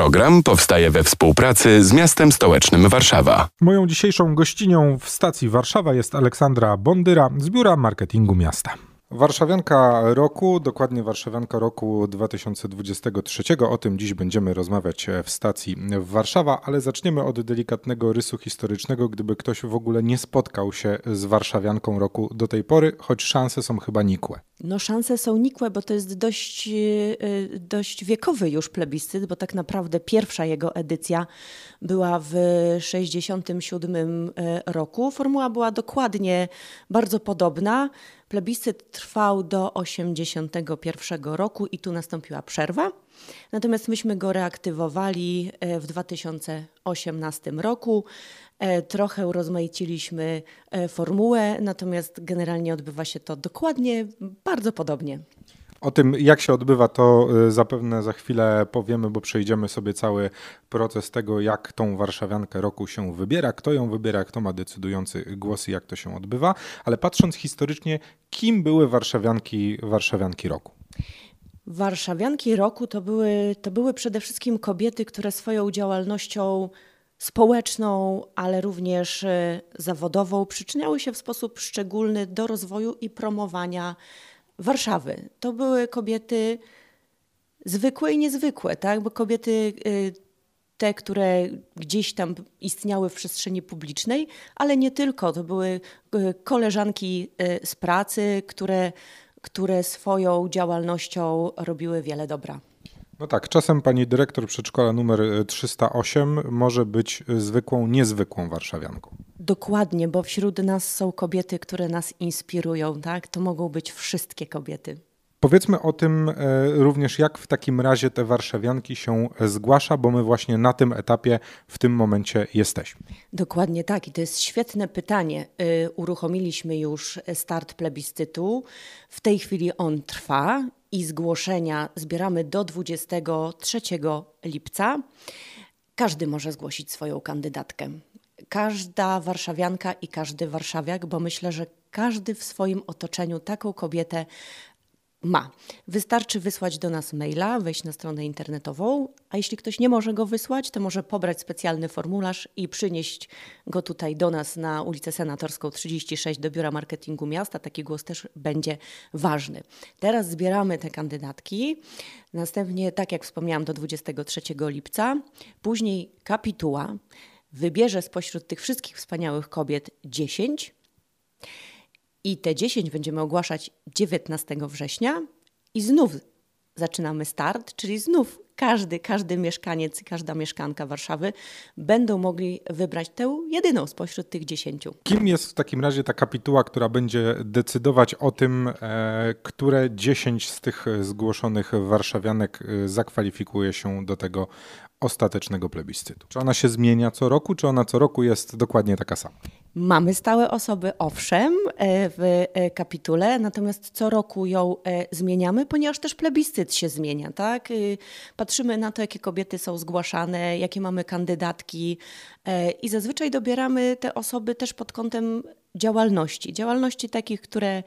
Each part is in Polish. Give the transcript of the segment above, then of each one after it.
Program powstaje we współpracy z miastem stołecznym Warszawa. Moją dzisiejszą gościnią w stacji Warszawa jest Aleksandra Bondyra z Biura Marketingu Miasta. Warszawianka roku, dokładnie Warszawianka roku 2023. O tym dziś będziemy rozmawiać w stacji Warszawa, ale zaczniemy od delikatnego rysu historycznego, gdyby ktoś w ogóle nie spotkał się z Warszawianką roku do tej pory, choć szanse są chyba nikłe. No szanse są nikłe, bo to jest dość, y, dość wiekowy już plebiscyt, bo tak naprawdę pierwsza jego edycja była w 1967 y, roku. Formuła była dokładnie bardzo podobna. Plebiscyt trwał do 1981 roku i tu nastąpiła przerwa. Natomiast myśmy go reaktywowali y, w 2018 roku. E, trochę urozmaiciliśmy e, formułę, natomiast generalnie odbywa się to dokładnie, bardzo podobnie. O tym, jak się odbywa, to e, zapewne za chwilę powiemy, bo przejdziemy sobie cały proces tego, jak tą warszawiankę roku się wybiera, kto ją wybiera, kto ma decydujący głos i jak to się odbywa. Ale patrząc historycznie, kim były warszawianki, warszawianki roku? Warszawianki roku to były, to były przede wszystkim kobiety, które swoją działalnością społeczną, ale również e, zawodową przyczyniały się w sposób szczególny do rozwoju i promowania Warszawy. To były kobiety zwykłe i niezwykłe, tak? bo kobiety e, te, które gdzieś tam istniały w przestrzeni publicznej, ale nie tylko. To były e, koleżanki z pracy, które, które swoją działalnością robiły wiele dobra. No tak, czasem pani dyrektor przedszkola numer 308 e, może być e, zwykłą, niezwykłą warszawianką. Dokładnie, bo wśród nas są kobiety, które nas inspirują, tak? To mogą być wszystkie kobiety. Powiedzmy o tym e, również, jak w takim razie te warszawianki się zgłasza, bo my właśnie na tym etapie w tym momencie jesteśmy. Dokładnie tak i to jest świetne pytanie. Uruchomiliśmy już start plebiscytu. W tej chwili on trwa i zgłoszenia zbieramy do 23 lipca. Każdy może zgłosić swoją kandydatkę. Każda warszawianka i każdy warszawiak, bo myślę, że każdy w swoim otoczeniu taką kobietę ma. Wystarczy wysłać do nas maila, wejść na stronę internetową, a jeśli ktoś nie może go wysłać, to może pobrać specjalny formularz i przynieść go tutaj do nas na ulicę Senatorską 36 do Biura Marketingu Miasta. Taki głos też będzie ważny. Teraz zbieramy te kandydatki. Następnie, tak jak wspomniałam, do 23 lipca. Później kapituła wybierze spośród tych wszystkich wspaniałych kobiet 10 i te 10 będziemy ogłaszać 19 września i znów zaczynamy start, czyli znów każdy, każdy mieszkaniec, każda mieszkanka Warszawy będą mogli wybrać tę jedyną spośród tych dziesięciu. Kim jest w takim razie ta kapituła, która będzie decydować o tym, e, które dziesięć z tych zgłoszonych warszawianek e, zakwalifikuje się do tego ostatecznego plebiscytu? Czy ona się zmienia co roku, czy ona co roku jest dokładnie taka sama? Mamy stałe osoby, owszem, e, w e, kapitule, natomiast co roku ją e, zmieniamy, ponieważ też plebiscyt się zmienia. Tak? Patrzymy na to, jakie kobiety są zgłaszane, jakie mamy kandydatki i zazwyczaj dobieramy te osoby też pod kątem działalności. Działalności takich, które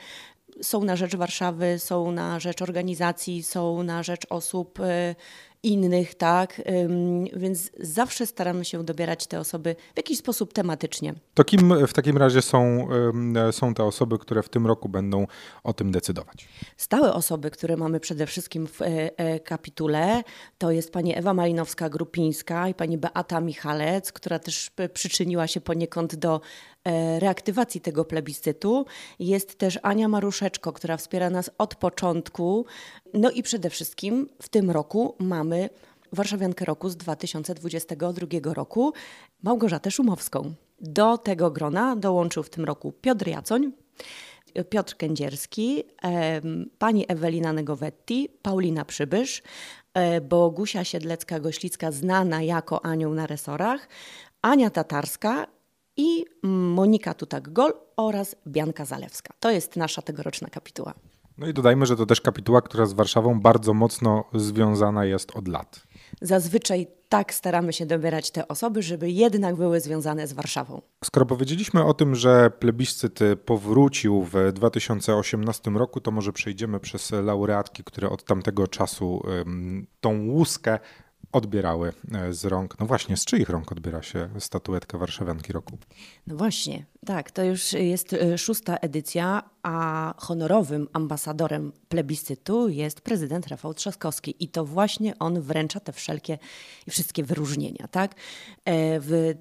są na rzecz Warszawy, są na rzecz organizacji, są na rzecz osób innych, tak? Więc zawsze staramy się dobierać te osoby w jakiś sposób tematycznie. To kim w takim razie są, są te osoby, które w tym roku będą o tym decydować? Stałe osoby, które mamy przede wszystkim w e, e, kapitule, to jest pani Ewa Malinowska-Grupińska i pani Beata Michalec, która też przyczyniła się poniekąd do reaktywacji tego plebiscytu. Jest też Ania Maruszeczko, która wspiera nas od początku. No i przede wszystkim w tym roku mamy Warszawiankę roku z 2022 roku, Małgorzatę Szumowską. Do tego grona dołączył w tym roku Piotr Jacoń, Piotr Kędzierski, pani Ewelina Negowetti, Paulina Przybysz, e, Bogusia Siedlecka-Goślicka, znana jako Anioł na resorach, Ania Tatarska i Monika Tutak-Gol oraz Bianka Zalewska. To jest nasza tegoroczna kapituła. No i dodajmy, że to też kapituła, która z Warszawą bardzo mocno związana jest od lat. Zazwyczaj tak staramy się dobierać te osoby, żeby jednak były związane z Warszawą. Skoro powiedzieliśmy o tym, że plebiscyt powrócił w 2018 roku, to może przejdziemy przez laureatki, które od tamtego czasu tą łuskę odbierały z rąk, no właśnie, z czyich rąk odbiera się statuetkę Warszawianki Roku? No właśnie, tak, to już jest e, szósta edycja, a honorowym ambasadorem plebiscytu jest prezydent Rafał Trzaskowski i to właśnie on wręcza te wszelkie wszystkie wyróżnienia, tak? E, w, e,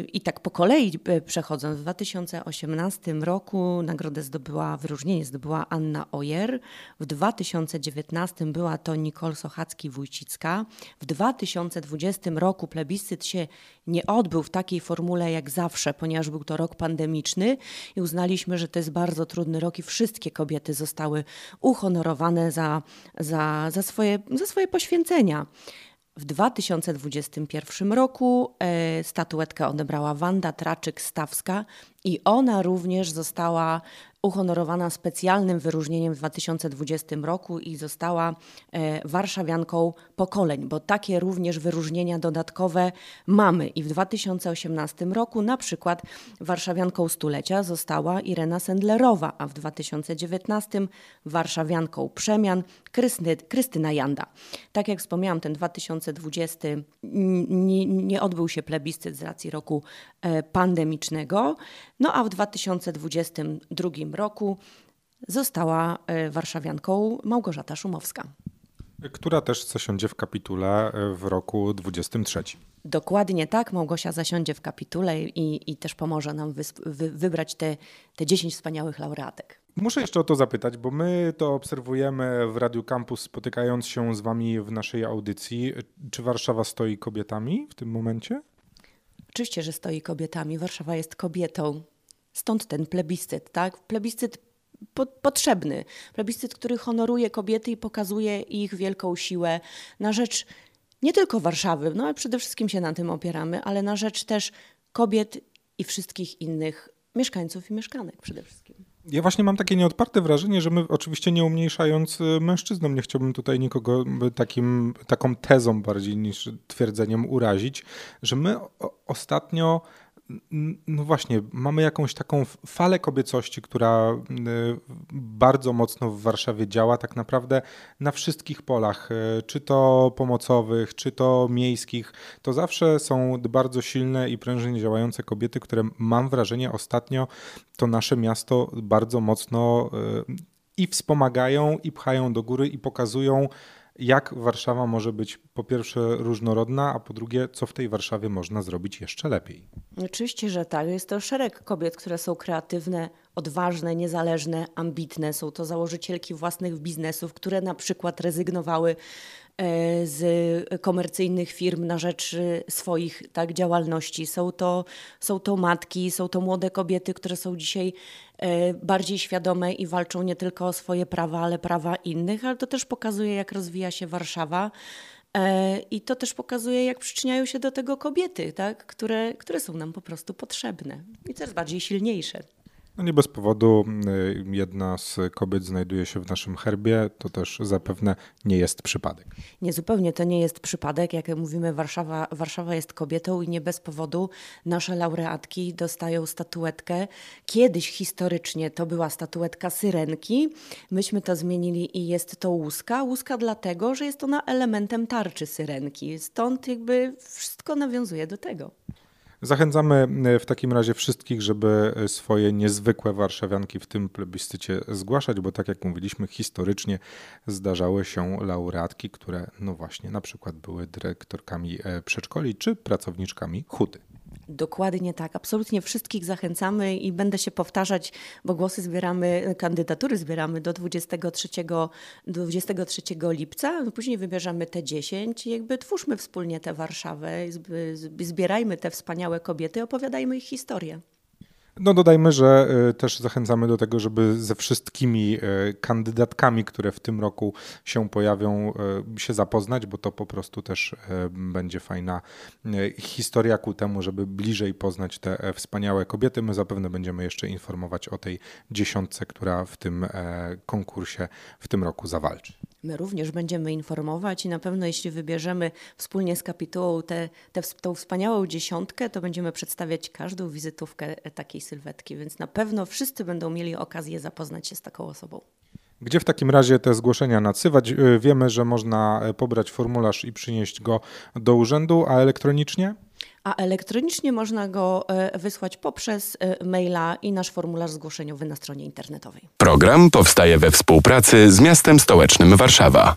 I tak po kolei przechodząc, w 2018 roku nagrodę zdobyła, wyróżnienie zdobyła Anna Ojer, w 2019 była to Nicole Sochacki-Wójcicka, w 2020 roku plebiscyt się nie odbył w takiej formule jak zawsze, ponieważ był to rok pandemiczny i uznaliśmy, że to jest bardzo trudny rok i wszystkie kobiety zostały uhonorowane za, za, za, swoje, za swoje poświęcenia. W 2021 roku e, statuetkę odebrała Wanda Traczyk-Stawska i ona również została uhonorowana specjalnym wyróżnieniem w 2020 roku i została e, warszawianką pokoleń, bo takie również wyróżnienia dodatkowe mamy. I w 2018 roku na przykład warszawianką stulecia została Irena Sendlerowa, a w 2019 warszawianką przemian Krystyny, Krystyna Janda. Tak jak wspomniałam, ten 2020 nie, nie odbył się plebiscyt z racji roku e, pandemicznego, no a w 2022 roku została e, warszawianką Małgorzata Szumowska. Która też zasiądzie w kapitule e, w roku 23. Dokładnie tak, Małgosia zasiądzie w kapitule i, i też pomoże nam wy, wy, wybrać te, te 10 wspaniałych laureatek. Muszę jeszcze o to zapytać, bo my to obserwujemy w Radiu Campus, spotykając się z Wami w naszej audycji. Czy Warszawa stoi kobietami w tym momencie? Oczywiście, że stoi kobietami. Warszawa jest kobietą. Stąd ten plebiscyt, tak? Plebiscyt po, potrzebny. Plebiscyt, który honoruje kobiety i pokazuje ich wielką siłę na rzecz nie tylko Warszawy, no ale przede wszystkim się na tym opieramy, ale na rzecz też kobiet i wszystkich innych mieszkańców i mieszkanek przede wszystkim. Ja właśnie mam takie nieodparte wrażenie, że my oczywiście nie umniejszając y, mężczyznom, nie chciałbym tutaj nikogo takim, taką tezą bardziej niż twierdzeniem urazić, że my ostatnio no właśnie, mamy jakąś taką falę kobiecości, która y, bardzo mocno w Warszawie działa, tak naprawdę na wszystkich polach, y, czy to pomocowych, czy to miejskich. To zawsze są bardzo silne i prężnie działające kobiety, które mam wrażenie ostatnio to nasze miasto bardzo mocno y, i wspomagają, i pchają do góry, i pokazują jak Warszawa może być po pierwsze różnorodna, a po drugie, co w tej Warszawie można zrobić jeszcze lepiej. Oczywiście, że tak. Jest to szereg kobiet, które są kreatywne, odważne, niezależne, ambitne. Są to założycielki własnych biznesów, które na przykład rezygnowały z komercyjnych firm na rzecz e, swoich tak, działalności. Są to, są to matki, są to młode kobiety, które są dzisiaj e, bardziej świadome i walczą nie tylko o swoje prawa, ale prawa innych, ale to też pokazuje, jak rozwija się Warszawa. I to też pokazuje, jak przyczyniają się do tego kobiety, tak? które, które są nam po prostu potrzebne i coraz bardziej silniejsze. No nie bez powodu y, jedna z kobiet znajduje się w naszym herbie, to też zapewne nie jest przypadek. Nie, zupełnie to nie jest przypadek. Jak mówimy, Warszawa, Warszawa jest kobietą i nie bez powodu nasze laureatki dostają statuetkę. Kiedyś historycznie to była statuetka syrenki. Myśmy to zmienili i jest to łuska. Łuska dlatego, że jest ona elementem tarczy syrenki. Stąd jakby wszystko nawiązuje do tego. Zachęcamy e, w takim razie wszystkich, żeby e, swoje niezwykłe warszawianki w tym plebiscycie zgłaszać, bo tak jak mówiliśmy, historycznie zdarzały się laureatki, które no właśnie na przykład były dyrektorkami e, przedszkoli czy pracowniczkami huty. Dokładnie tak. Absolutnie wszystkich zachęcamy i będę się powtarzać, bo głosy zbieramy, kandydatury zbieramy do 23, 23 lipca. No później wybierzemy te 10 i jakby twórzmy wspólnie tę Warszawę, zbierajmy te wspaniałe kobiety, opowiadajmy ich historię. No dodajmy, że e, też zachęcamy do tego, żeby ze wszystkimi e, kandydatkami, które w tym roku się pojawią, e, się zapoznać, bo to po prostu też będzie fajna historia ku temu, żeby bliżej poznać te wspaniałe kobiety. My zapewne będziemy jeszcze informować o tej dziesiątce, która w tym konkursie w tym roku zawalczy. My również będziemy informować i na pewno jeśli wybierzemy wspólnie z kapitułą tę te, te, tą wspaniałą dziesiątkę, to będziemy przedstawiać każdą wizytówkę takiej sylwetki, więc na pewno wszyscy będą mieli okazję zapoznać się z taką osobą. Gdzie w takim razie te zgłoszenia nadsywać? Y, Wiemy, że można e, pobrać formularz i przynieść go do urzędu, a elektronicznie? A elektronicznie można go e, wysłać poprzez e, maila i nasz formularz zgłoszeniowy na stronie internetowej. Program powstaje we współpracy z miastem stołecznym Warszawa.